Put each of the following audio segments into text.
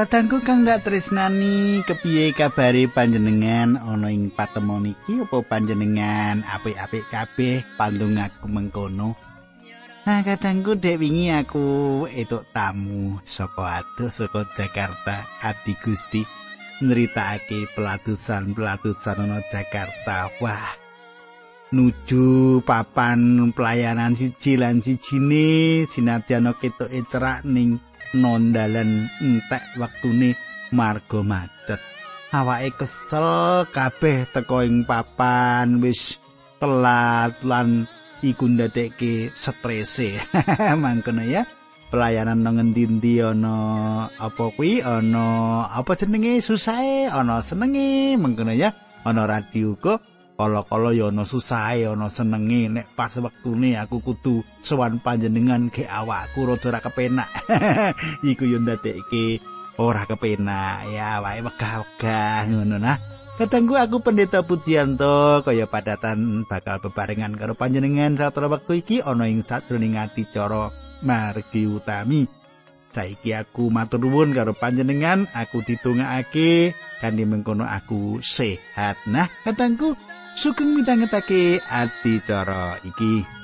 Kadangku kang dak tresnani kepiye kabare panjenengan? Ana ing patemon iki apa panjenengan? Apik-apik kabeh pandung aku mengkono. Nah kadangku dek wingi aku etuk tamu saka adoh saka Jakarta Adi Gusti. Neritakake pelatusan-pelatusan ana Jakarta. Wah nuju papan pelayanan siji lan sijine sinadyan ketoke cerak ning nondalan entek wektune marga macet. Awake kesel kabeh teko ing papan wis telat lan iku ndadekke strese. Mangkono ya. Pelayanan nang ngendi-endi ana apa kuwi ana apa jenenge susahe ana senenge mangkono ya. Ana radio kok kala-kala ya ana susahe ana senenge nek pas wektune aku kudu sowan panjenengan ke awakku rada ora kepenak. Iku yo ndadekke ora kepenak. Ya wae wegah-wegah ngono nah. Kadangku aku pendeta Pujianto kaya padatan bakal bebarengan karo panjenengan. Satra wektu iki ana ing sajroning adicara margi utami. Saiki aku matur nuwun karo panjenengan, aku ditungakake kanthi mengkono aku sehat. Nah, kadangku sugeng midhangetake adicara iki.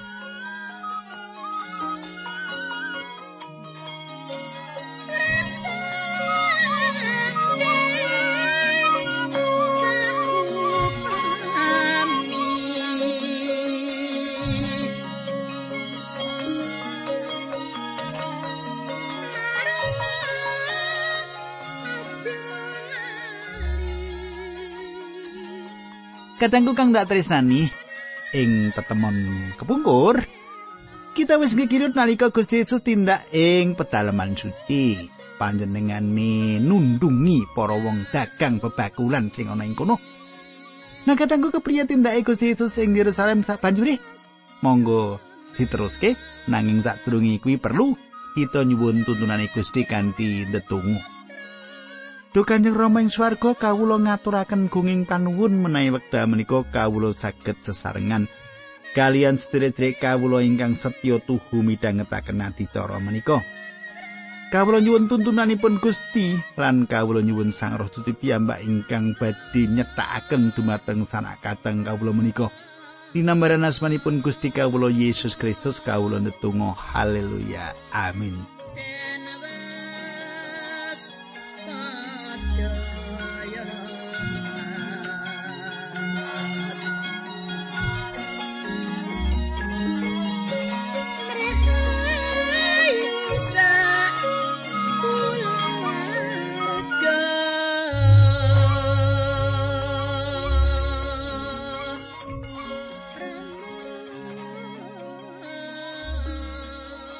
Kadangku kang tak tresnani. Ing tetemon kepungkur kita wis ngekirut nalika Gusti Yesus tindak ing pedalaman suci. Panjenengane nundungi para wong dagang bebakulan sing ana ing kono. Nah kadangku kepriye tindake Gusti Yesus ing Yerusalem sak banjure? Monggo diteruske nanging sak kuwi perlu kita nyuwun tuntunane Gusti kanthi ndedonga Duh Kanjeng Rama ing swarga kawula ngaturaken gunging panuwun menawi wekdal menika kawula saged sesarengan kalian sedherek kawula ingkang setya tuhu midhangetaken adicara menika. Kawula nyuwun tuntunanipun Gusti lan kawula nyuwun Sang Roh Suci piyambak ingkang badhe nyetakaken dumateng sanak kateng kawula menika. Dinambaran asmanipun Gusti kawula Yesus Kristus kawula netunggal haleluya amin.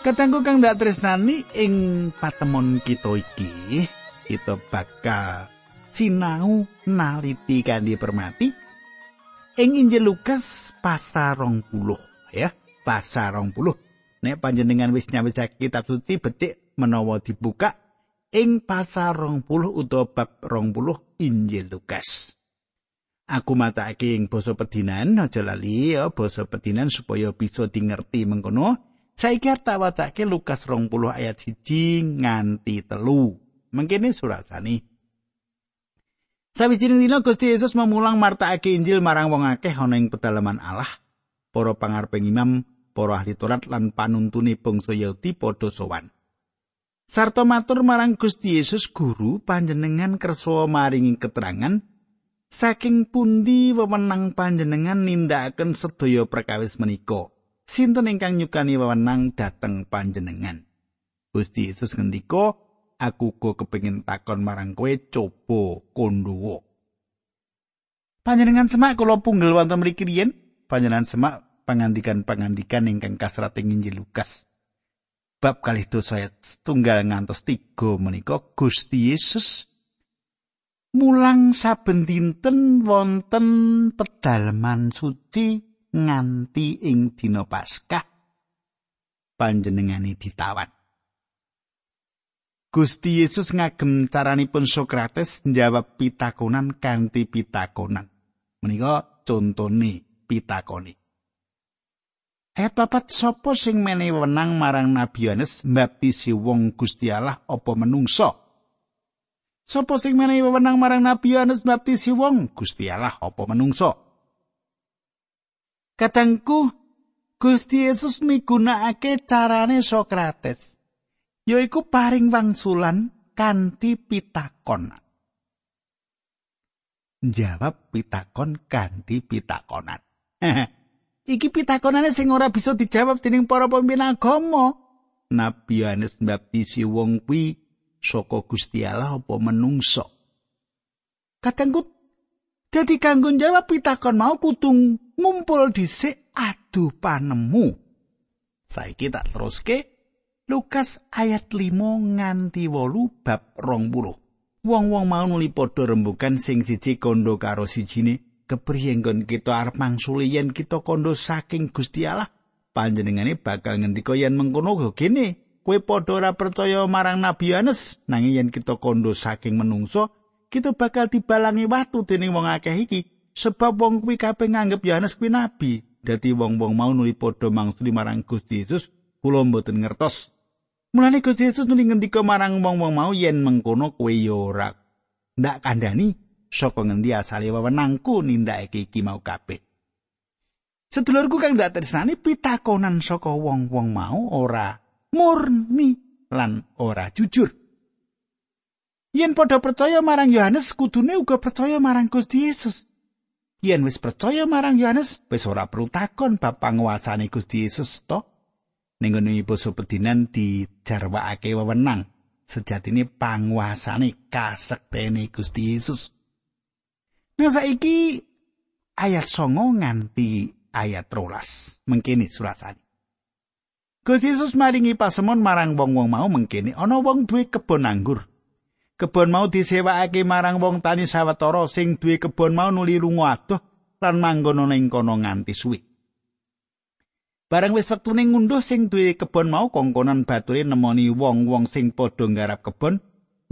Katangku kang dak tresnani ing patemon kita iki, kita bakal sinau naliti kanthi permati ing Injil Lukas pasar 20 ya, pasar 20. Nek panjenengan wis nyawisake kitab suci becik menawa dibuka ing pasar 20 utawa bab 20 Injil Lukas. Aku matake ing basa pedinan aja lali ya basa pedinan supaya bisa dingerti mengkono. Saiki tak wacake Lukas 20 ayat 1 nganti telu. Mengkene surasane. Sawijining dina Gusti Yesus memulang martakake Injil marang wong akeh ana ing pedalaman Allah. Para pangareping imam, para ahli Taurat lan panuntune bangsa Yahudi padha sowan. Sarta matur marang Gusti Yesus guru panjenengan kersa maringi keterangan saking pundi wewenang panjenengan nindakaken sedaya perkawis menika. Sinten ingkang nyukani wewenang dhateng panjenengan. Gusti Yesus ngendika, aku kok kepengin takon marang kowe coba kondowo. Panjenengan semak kula punggel wonten mriki riyen, panjenengan semak pangandikan-pangandikan ingkang kasrat ing Injil Lukas. Bab kalih dosa tunggal ngantos tiga menika Gusti Yesus mulang saben dinten wonten pedalaman suci nganti ing dina Paskah panjenengane ditawan. Gusti Yesus ngagem caranipun Sokrates njawab pitakonan kanthi pitakonan. Menika contone pitakoni. Ayat papat sapa sing menehi wenang marang Nabi Yohanes mbaptisi wong Gusti Allah apa menungso? Sopo sing menehi wewenang marang Nabi Yohanes baptisi wong? Gusti Allah apa menungso? Katangku Gusti Yesus migunakake carane Sokrates. Yaiku paring wangsulan kanthi pitakon. Jawab pitakon kanthi pitakonan. Iki pitakonane sing ora bisa dijawab dening para pemimpin agama. Nabi Yohanes mbaptisi wong kuwi saka Gusti Allah apa menungso. Katengku dadi kanggo jawab pitakon mau kutung ngumpul dhisik adu panemu. Saiki tak teruske Lukas ayat 5 nganti 8 bab 20. Wong-wong mau nuli padha rembukan sing siji kondo karo sijine kepriye nggon kita arep mangsuli yen kita kondo saking Gusti Allah panjenengane bakal ngendika yen mengkono gene kowe padha ora percaya marang Nabi Yohanes nanging yen kita kondo saking menungso kita bakal dibalangi watu dening wong akeh iki sebab wong kuwi kabeh nganggep Yohanes kuwi nabi dadi wong-wong mau nuli padha mangsuli marang Gusti Yesus kula mboten ngertos Mulane Gusti Yesus nuli ngendika marang wong-wong mau yen mengkono kowe yo ora ndak kandhani saka ngendi asale wewenangku nindakake iki mau kabeh. Sedulurku kang ndak tresnani pitakonan saka wong-wong mau ora murni lan ora jujur. Yen padha percaya marang Yohanes kudune uga percaya marang Gusti Yesus. Yen wis percaya marang Yohanes, wis ora perlu takon bab panguasane Gusti Yesus to. Ning ngene basa pedinan dijarwakake wewenang. Sejatine panguasane kasektene Gusti Yesus. Nah saiki ayat songo nganti ayat rolas mengkini surasani. Gusti Yesus maringi pasemon marang wong-wong mau mengkini ana wong duwe kebon anggur. Kebon mau disewakake marang wong tani sawetara sing duwe kebon mau nuli lunga adoh lan manggon ning kono nganti suwi. Barang wis wektune ngunduh sing duwe kebon mau kongkonan bature nemoni wong-wong sing padha nggarap kebon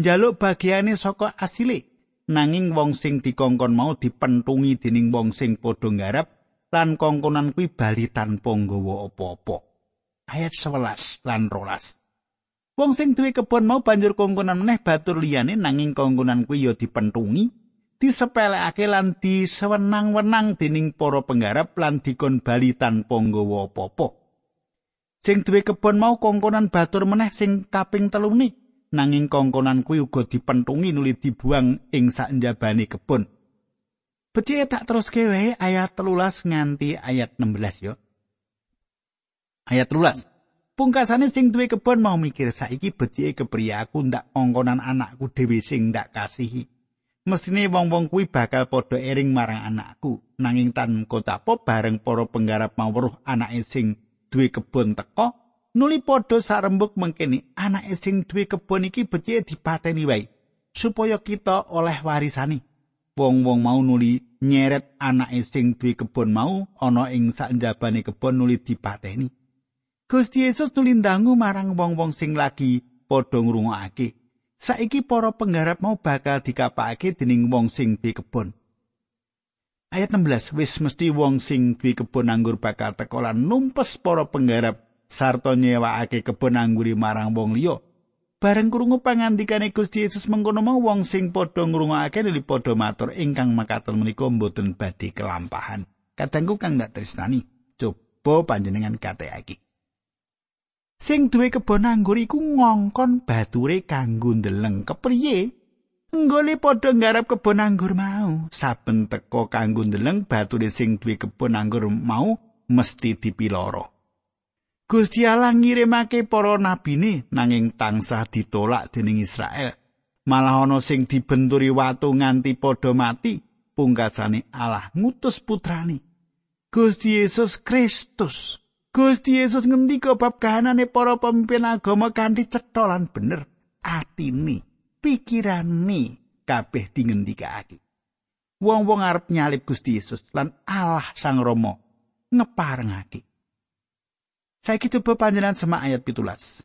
njaluk bagiane saka asile. nanging wong sing dikongkon mau dipentungi dening wong sing padha nggarap lan kongkonan kuwi bali tanpa nggawa apa-apa. Ayat 11 lan 12. Wong sing duwe kebon mau banjur kongkonan meneh batur liyane nanging kongkonan kuwi ya dipentungi, disepelekake lan disewenang-wenang dening para penggarap lan dikon bali tanpa nggawa apa-apa. Sing duwe kebon mau kongkonan batur meneh sing kaping telune nanging kongkonan kuwi uga dipentungi nuli dibuang ing sakjabane kebon. Becik tak terus kewe ayat telulas nganti ayat 16 yo. Ayat telulas. Pungkasane sing duwe kebon mau mikir saiki becike kepriye aku ndak kongkonan anakku dhewe sing ndak kasihi. Mesine wong-wong kuwi bakal padha ering marang anakku. Nanging tan kota apa bareng para penggarap mau weruh anake sing duwe kebon teko, nuli padha sarembuk mengkene anake sing duwe kebon iki becike dipateni wae supaya kita oleh warisani wong-wong mau nuli nyeret anake sing duwe kebon mau ana ing sakjabane kebon nuli dipateni Gusti Yesus nuli ndangu marang wong-wong sing lagi padha ngrungokake saiki para penggarap mau bakal dikapake dening wong sing duwe kebon Ayat 16 wis mesti wong sing duwe kebon anggur bakal teko lan numpes para penggarap sarta nyewakake kebon angguri marang wong liya. Bareng krungu pangandikane Gusti Yesus mengkono mau wong sing padha ngrungokake nuli padha matur ingkang makaten menika mboten badhe kelampahan. Kadangku kang ndak tresnani, coba panjenengan kateaki. Sing duwe kebon anggur iku ngongkon bature kanggo ndeleng kepriye? Nggone padha nggarap kebon anggur mau, saben teko kanggo ndeleng bature sing duwe kebon anggur mau mesti dipiloro. Gusti Allah ngirimake para nabine nanging tansah ditolak dening Israel. Malah ana sing dibenturi watu nganti padha mati. Pungkasane Allah ngutus putrane. Gusti Yesus Kristus. Gusti Yesus ngendika bab kahanane para pemimpin agama kanthi cetha lan bener. Atine, pikirane kabeh dingendikake. Wong-wong arep nyalip Gusti Yesus lan Allah Sang Rama ngeparengake. Saiki coba panjenengan semak ayat pitulas.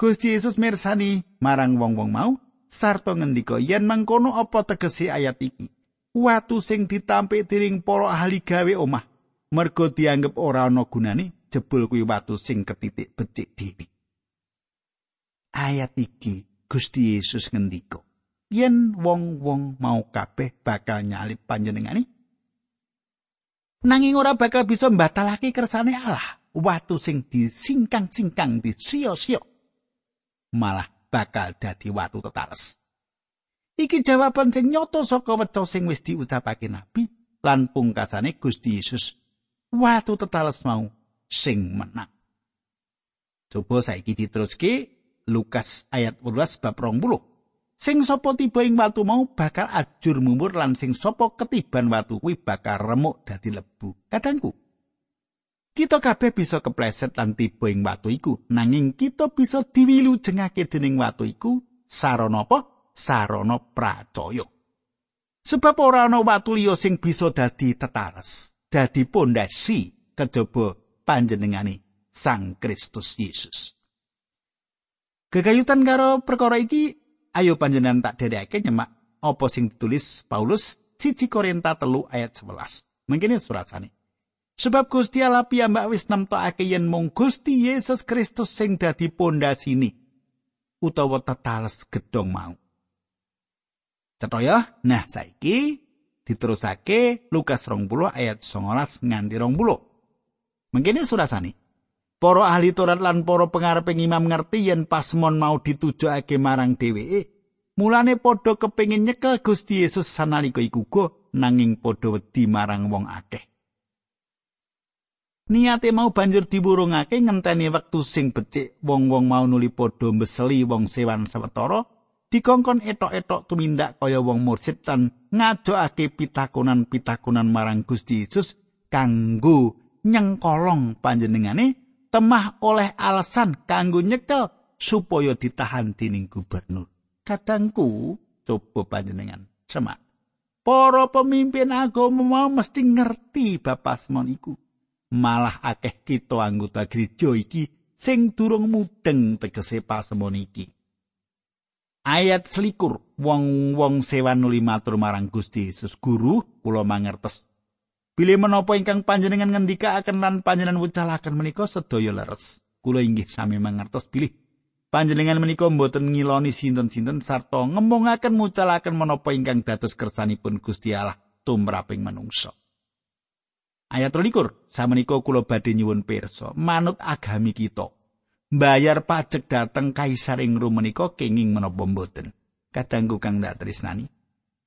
Gusti Yesus mirsani marang wong-wong mau sarta ngendika yen mangkono apa tegese ayat iki. Watu sing ditampik diring para ahli gawe omah mergo dianggep ora ana gunane jebul kuwi watu sing ketitik becik dhewe. Ayat iki Gusti Yesus ngendika yen wong-wong mau kabeh bakal nyalip panjenengani nanging ora bakal bisa mbatalake kersane Allah. Watu sing disingkang-singkang disia-sia malah bakal dadi watu tetares. Iki jawaban sing nyoto saka weca sing wis diucapake nabi lan pungkasane Gusti Yesus. Watu tetales mau sing menang coba saiki diteruske Lukas ayat 12 bab 20 Sing sapa tiba ing watu mau bakal ajur mumur lan sing sapa ketiban watu kuwi bakal remuk dadi lebu. Kadangku. Kita kabeh bisa kepleset lan tiba ing watu iku, nanging kita bisa diwilujengake dening watu iku sarana apa? Sarana pracaya. Sebab ora ana watu liya sing bisa dadi tetares, dadi pondasi kejaba panjenengane Sang Kristus Yesus. Kegayutan karo perkara iki ayo panjenengan tak dereke nyemak apa sing ditulis Paulus siji Korinta telu ayat 11. Mungkin surat sani. Sebab Gusti Allah piyambak wis nemtokake yen mung Gusti Yesus Kristus sing dadi pondasine utawa tetales gedong mau. Cetoya, nah saiki diterusake Lukas 20 ayat 19 nganti 20. Mungkin surat sani. Para ahli Taurat lan para pengareping imam ngerti yen pasmon mau ditujokake marang dheweke. Mulane padha kepengin nyekel Gusti Yesus sanalika iku go nanging padha wedi marang wong akeh. Niate mau banjur diwurungake ngenteni wektu sing becik wong-wong mau nuli padha mbeseli wong sewan sawetara dikongkon etok-etok tumindak kaya wong mursid lan ngajokake pitakonan-pitakonan marang Gusti Yesus kanggo nyengkolong panjenengane temah oleh alasan kanggo nyekel supaya ditahan dening gubernur. Kadangku coba panjenengan semak. Para pemimpin agama mau mesti ngerti bapasmon iku. Malah akeh kita anggota gereja iki sing durung mudeng tegese pasemon iki. Ayat selikur, wong-wong sewan nuli matur marang Gusti Yesus, Guru, kula mangertes Bilih menapa ingkang panjenengan ngendika akan lan panjenengan wucalaken menika sedaya leres. Kula inggih sami mangertos bilih panjenengan menika mboten ngiloni sinten-sinten sarta ngemongaken mucalaken menapa ingkang dados kersanipun Gusti Allah tumraping manungsa. Ayat 23, samenika kula badhe nyuwun pirsa, manut agami kita, bayar pajak dateng kaisar ing rum menika kenging menapa mboten. Kadangku kang dak tresnani.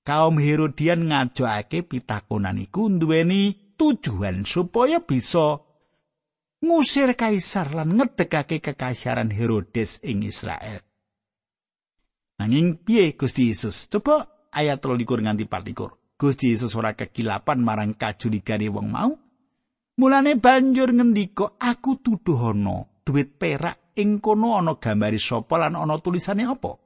Kaum Herodian ngajokake pitakonan iku duweni tujuan supaya bisa ngusir kaisar lan ngedekake kekaisaran Herodes ing Israel. Nanging piye Gusti Yesus? Coba ayat 23 nganti 24. Gusti Yesus ora kekilapan marang kajuligane wong mau. Mulane banjur ngendika, "Aku tuduhono duit perak ing kono ana gambari sapa lan ana tulisane apa?"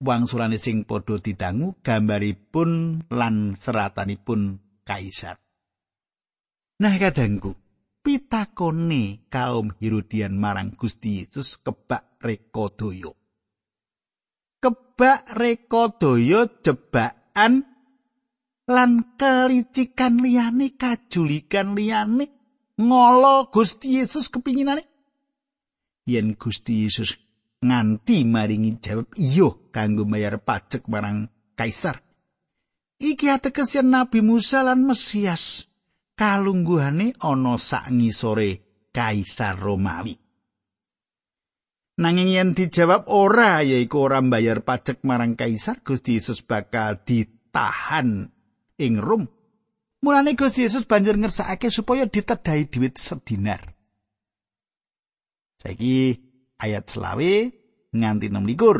Wangsulane sing padha didangu gambaripun lan seratanipun kaisar. Nah kadangku, pitakone kaum Herodian marang Gusti Yesus kebak rekodoyo. Kebak rekodoyo jebakan lan kelicikan liyane kajulikan liyane ngolo Gusti Yesus kepinginane yen Gusti Yesus nganti maringi jawab iya kanggo bayar pajak marang kaisar. Iki ateges yen Nabi Musa lan Mesias kalungguhane ana sak ngisore kaisar Romawi. Nanging yen dijawab ora yaiku ora bayar pajak marang kaisar, Gusti Yesus bakal ditahan ing Rom. Mulane Gusti Yesus banjur ngersakake supaya ditedai duit sedinar. Saiki ayat selawe nganti 6 likur.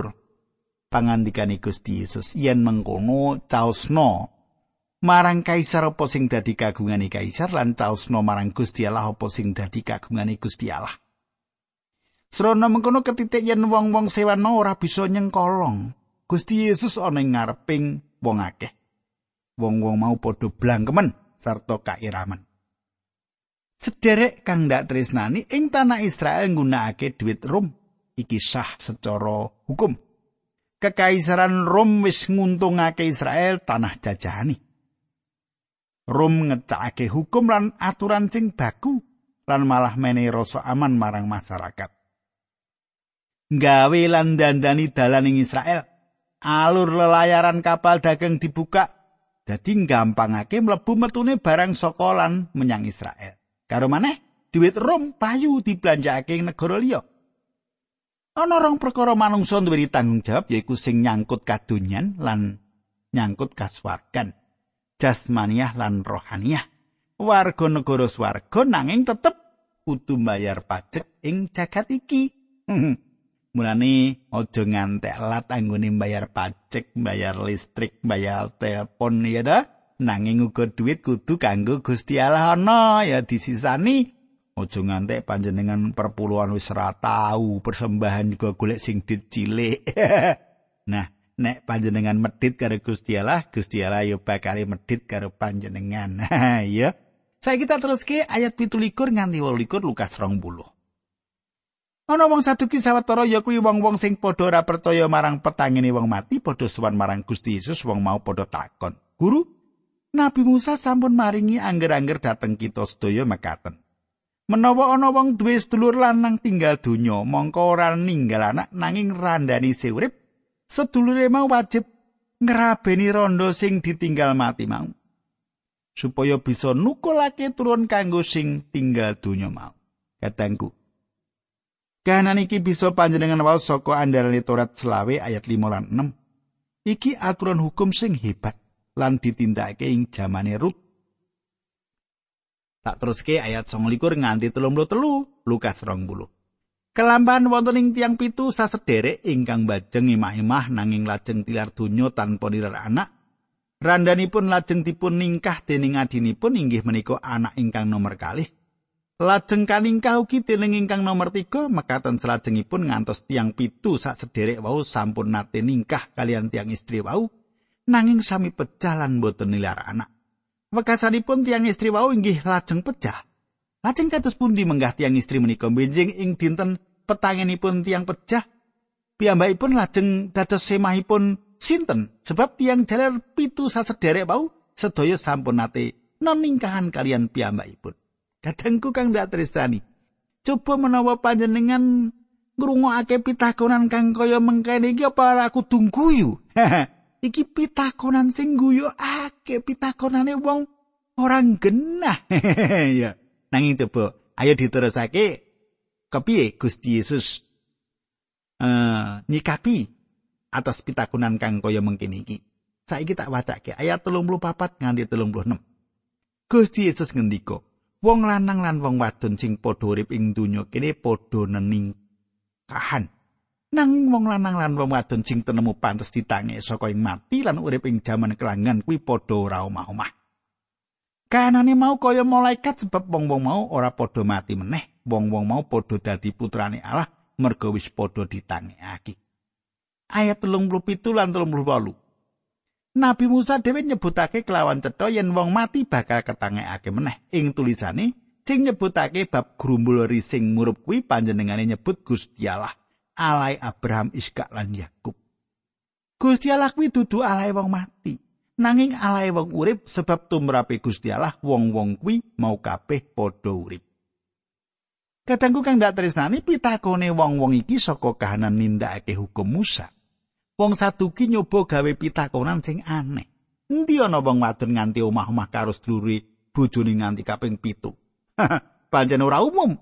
Gusti Yesus yen mengkono caosno marang kaisar apa sing dadi kagungane kaisar lan caosno marang Gusti Allah apa sing dadi kagungane Gusti Allah. Srana mengkono ketitik yen wong-wong sewano ora bisa nyengkolong. Gusti Yesus ana ing ngareping wong akeh. Wong-wong mau padha blangkemen sarta kairaman. Sederek kang ndak tresnani ing tanah Israel nggunakake dhuwit rum iki sah secara hukum. Kekaisaran Rom wis nguntungake Israel tanah jajahani. Rom ngecake hukum lan aturan sing baku lan malah menehi rasa aman marang masyarakat. Gawe lan dandani dalan ing Israel. alur lelayaran kapal dagang dibuka dadi gampangake mlebu metune barang saka menyang Israel. Karo maneh, duit Rom payu diblanjakake ing negara liya. Ana rong perkara manungsa duwe tanggung jawab yaiku sing nyangkut kadonyan lan nyangkut kaswargan. Jasmaniah lan rohaniah. Warga negara swarga nanging tetep kudu bayar pajak ing jagat iki. Mulane aja ngantek lat anggone bayar pajak, bayar listrik, bayar telepon ya dah. Nanging uga duit kudu kanggo Gusti Allah ana ya disisani. Aja ngantek panjenengan perpuluhan wis ora tau persembahan juga golek sing cilik. nah, nek panjenengan medit karo Gusti Allah, Gusti Allah yo bakal medit karo panjenengan. ya. Saya kita terus ke ayat 17 nganti 28 Lukas 20. Ana wong saduki sawetara ya kuwi wong-wong sing padha ora percaya marang petangene wong mati padha suwan marang Gusti Yesus wong mau padha takon. Guru, Nabi Musa sampun maringi angger-angger dateng kita sedaya mekaten. Menawa ana wong duwe sedulur lanang tinggal donya, mongko ora ninggal anak nanging randani se urip, sedulure mau wajib ngrabeni rondo sing ditinggal mati mau. Supaya bisa nukulake turun kanggo sing tinggal donya mau. Katangku, Kahanan iki bisa panjenengan waos saka andarane Torat selawe ayat 5 lan 6. Iki aturan hukum sing hebat lan ditindakake ing jamane Rut. Tak teruske ayat 29 nganti 33 Lukas 20. Kelamban wonten ing tiang pitu sasederek ingkang bajeng imah-imah nanging lajeng tilar donya tanpa nilar anak. Randanipun lajeng dipun ningkah dening adinipun inggih menika anak ingkang nomor kalih Lajeng kaningkah ugi dening ingkang nomor tiga mekaten selajengipun ngantos tiang pitu sak wau sampun nate ningkah kalian tiang istri wau nanging sami pecah lan boten nilar anak. Wekasanipun tiang istri wau inggih lajeng pecah. Lajeng kados pundi menggah tiang istri menika benjing ing dinten petangenipun tiang pecah piyambakipun lajeng dados semahipun sinten sebab tiang jaler pitu sak sederek wau sedaya sampun nate noningkahan kalian piyambakipun. Kadangku kang dak tresnani. Coba menawa panjenengan ngrungokake pitakonan kang kaya mengkene iki apa ora tungguyu? iki pitakonan sing guyu ake pitakonane wong orang genah. ya. Nanging coba ayo diterusake kepiye Gusti Yesus uh, nyikapi atas pitakonan kang kaya mengkene iki. Saiki tak wacake ayat 34 nganti 36. Gusti Yesus ngendika, wong lanang lan wong wadon sing padha urip ing donya kene padha nening nang wong lanang lan wong wadon sing tenemu pantes ditangi saka ing mati lan urip ing jaman kelangan kuwi padha ora omah-omah. Kanane mau kaya malaikat sebab wong-wong mau ora padha mati meneh. Wong-wong mau padha dadi putrane Allah merga wis padha ditangekake. Ayat 37 lan 38 Nabi Musa dhewe nyebutake kelawan cetha yen wong mati bakal ketangekake meneh. Ing tulisane sing nyebutake bab grumbul rising murup kuwi panjenengane nyebut Gusti Allah, alai Abraham, Iskak lan Yakub. Gusti Allah kuwi dudu alai wong mati. Nanging alai wong urip sebab tumrape Gusti Allah wong-wong kuwi mau kabeh padha urip. Katangku kang dak tresnani pitakone wong-wong iki saka kahanan nindakake hukum Musa. wong saduki nyoba gawe pitakonan sing aneh. Endi ana wong wadon nganti omah-omah karo sedulure bojone nganti kaping pitu. Pancen ora umum.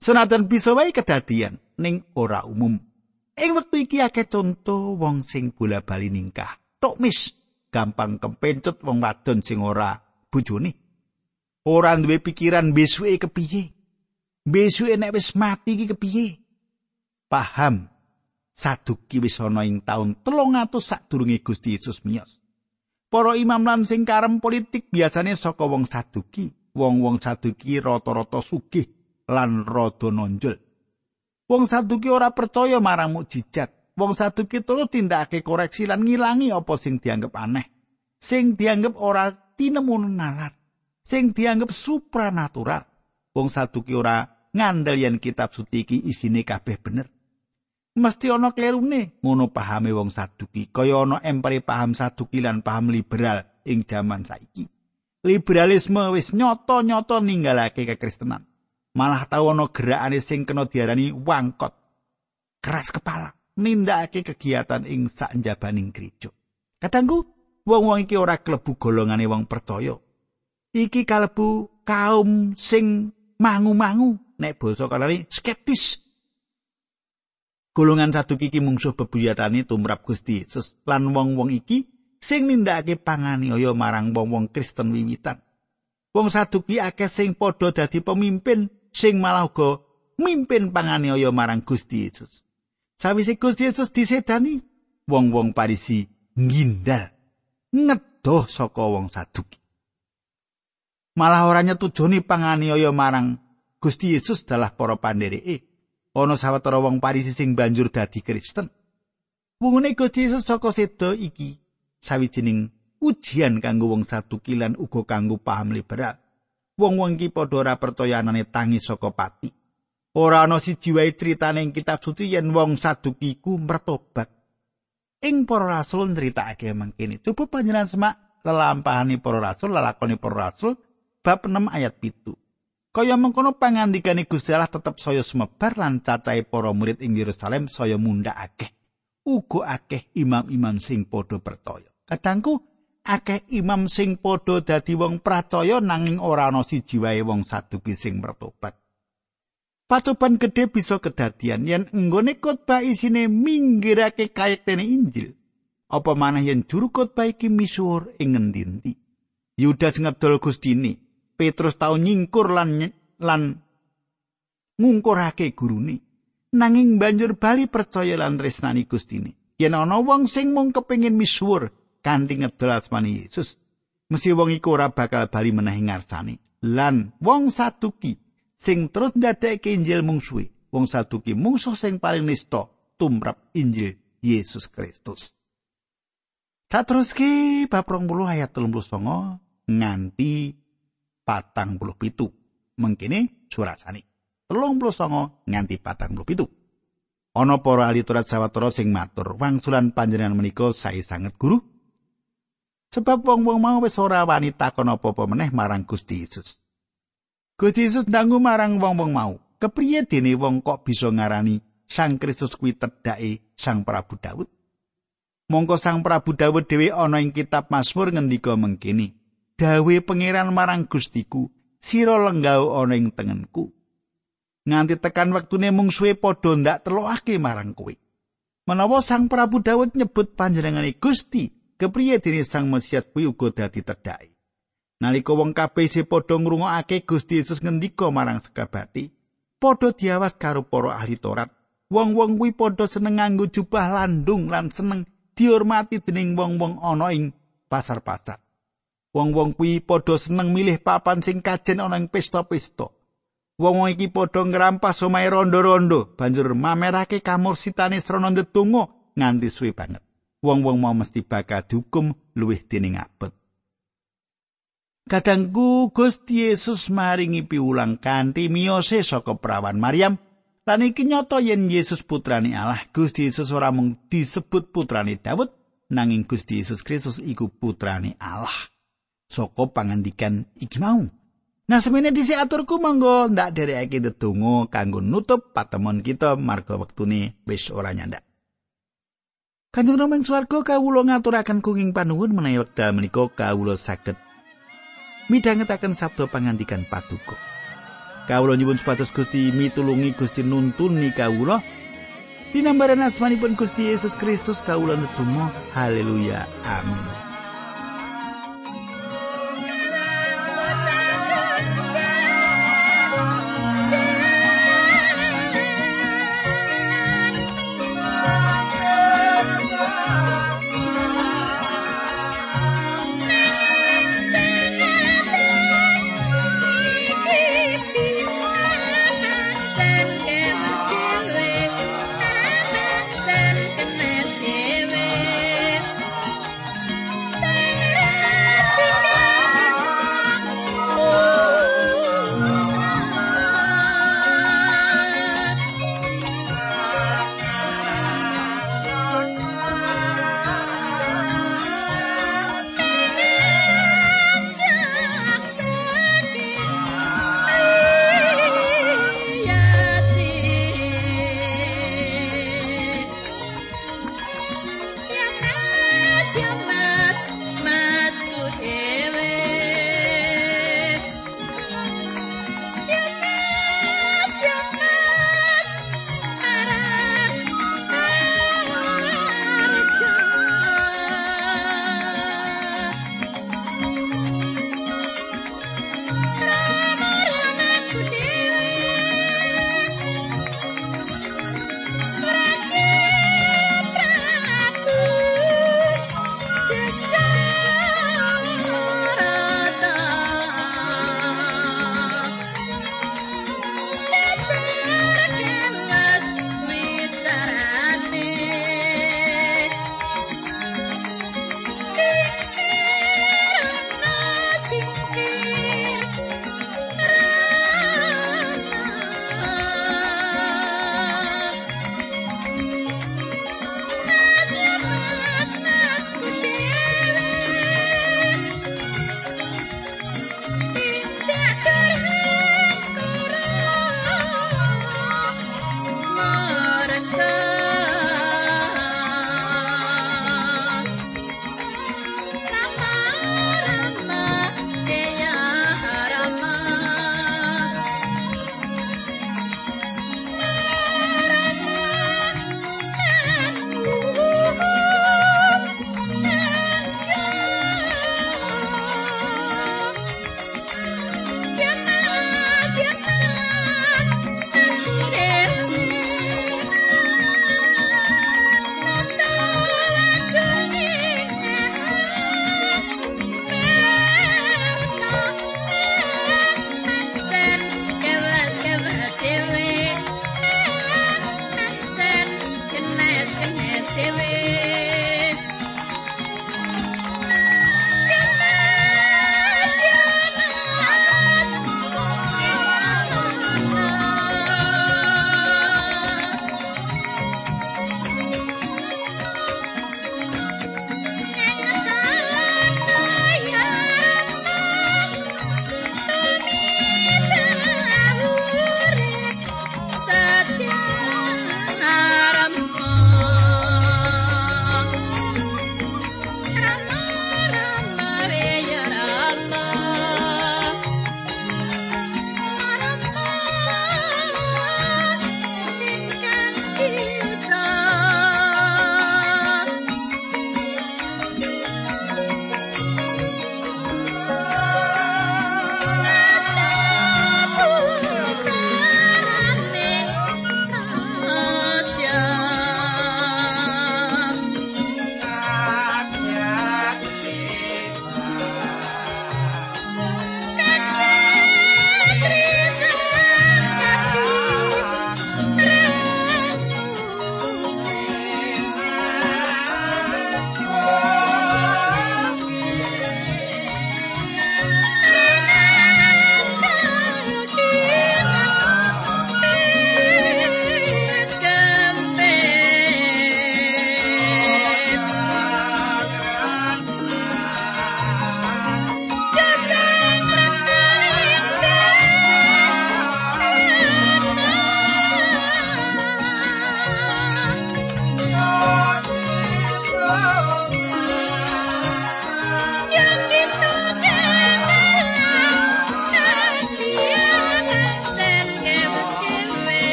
Senajan bisa wae kedadian ning ora umum. Ing wektu iki akeh conto wong sing bola-bali ningkah. Tok mis gampang kempencut wong wadon sing ora bojone. Ora duwe pikiran besuke kepiye. Besuke nek wis mati iki kepiye. Paham saduki wis ana ing taun 300 sadurunge Gusti Yesus miyos. Para imam lan sing karem politik biasane saka wong saduki. Wong-wong saduki rata-rata sugih lan rada nonjol. Wong saduki ora percaya marang mukjizat. Wong saduki terus tindakake koreksi lan ngilangi apa sing dianggap aneh. Sing dianggap ora tinemu nalar. Sing dianggap supranatural. Wong saduki ora ngandel yen kitab suci iki isine kabeh bener. mesti ana klerune ngono pahame wong saduki kaya ana empere paham saduki lan paham liberal ing jaman saiki liberalisme wis nyata-nyata ninggalake kekristenan malah tau ana gerakane sing kena diarani wangkot keras kepala nindakake kegiatan ing sakjabaning gereja. Kadangku, wong-wong iki ora klebu golongane wong percaya. Iki kalebu kaum sing mangu-mangu nek basa kalane skeptis. Golongan satu iki mungsuh bebuyatane tumrap Gusti lan wong-wong iki sing nindakake panganiaya marang wong-wong Kristen wiwitan. Wong saduki akeh sing padha dadi pemimpin sing malah uga mimpin panganiaya marang Gusti Yesus. Sawise Gusti Yesus disedani, wong-wong Parisi ngindal ngedoh saka wong saduki. Malah ora nyetujoni panganiaya marang Gusti Yesus dalah para pandhereke. Ana sawetara wong Parisi sing banjur dadi Kristen. Wungune Gusti Yesus saka sedo iki sawijining ujian kanggo wong saduki lan uga kanggo paham liberal. Wong-wong iki padha ora percaya anane tangi saka pati. Ora ana siji wae critane ing kitab suci yen wong saduki iku mertobat. ing para rasul nritakake mangkene coba panjenengan semak lelampahane para rasul lalakone para rasul bab 6 ayat pitu kaya mengkono pangandikane Gusti Allah tetep saya semebar lan cacahe para murid ing Yerusalem saya mundhak akeh uga akeh imam-imam sing padha percaya kadangku akeh imam sing padha dadi wong percaya nanging ora ana siji wae wong saduki sing bertobat Pacoban gede bisa kedadian yen enggone khotbah isine minggirake kayektene Injil. Apa manah yen juru khotbah iki misuwur ing ngendi Yudas ngedol Gustine, Petrus tau nyingkur lan lan ngungkurake gurune. Nanging banjur bali percaya lan tresnani Gustine. Yen ana wong sing mung kepengin misuwur kanthi ngedol asmane Yesus, mesti wong iku ora bakal bali menehi ngarsane. Lan wong satuki sing terus ndadekake Injil mungsuhe. Wong saduki mungsuh sing paling nista tumrap Injil Yesus Kristus. Tak terus bab 20 ayat 39 nganti patang puluh pitu. Mengkini surasani. Telung puluh songo nganti patang puluh pitu. Ono para ahli turat sawatara sing matur, wangsulan panjenengan menika sae sanget guru. Sebab wong-wong mau wis ora wani takon apa-apa meneh marang Gusti Yesus. Gusti Yesus ndangu marang wong-wong mau, kepriye dene wong kok bisa ngarani Sang Kristus kuwi tedhake Sang Prabu Daud? Mongko Sang Prabu Daud dhewe ana ing kitab Mazmur ngendika mengkini, "Dawe pangeran marang Gustiku, sira lenggau ana ing tengenku." Nganti tekan wektune mung suwe padha ndak telokake marang kowe. Menawa Sang Prabu Daud nyebut panjenengane Gusti, kepriye dene Sang Mesias kuwi uga dadi tedhake? Nalika wong kabeh isih padha ngrungokake Gusti Yesus ngendika marang sekabati, padha diawas karo para ahli Taurat. Wong-wong kuwi padha seneng nganggo jubah landung lan seneng dihormati dening wong-wong ana ing pasar-pasar. Wong-wong kuwi padha seneng milih papan sing kajen ana ing pesta-pesta. Wong-wong iki padha ngrampas omahe rondo-rondo, banjur mamerake kamursitane srana ndedonga nganti suwe banget. Wong-wong mau mesti bakal dihukum luwih dening abet. Kadangku Gusti Yesus maringi piulang kanthi miyose saka perawan Maryam lan iki nyata yen Yesus putrane Allah Gusti Yesus ora mung disebut putrane Daud nanging Gusti Yesus Kristus iku putrane Allah. Saka pangandikan iki mau? Nah semene dhisik aturku monggo ndak derekake ndedonga kanggo nutup patemon kita marga wektune wis ora nyandak Kanjeng Rama ing swarga kawula ngaturaken kenging panuwun menawi wekdal menika kawula saged midhangetaken sabda pangandikan paduka. Kawula nyuwun supados Gusti mitulungi Gusti nuntuni kawula. Dinambaran asmanipun Gusti Yesus Kristus kawula nedonga haleluya amin.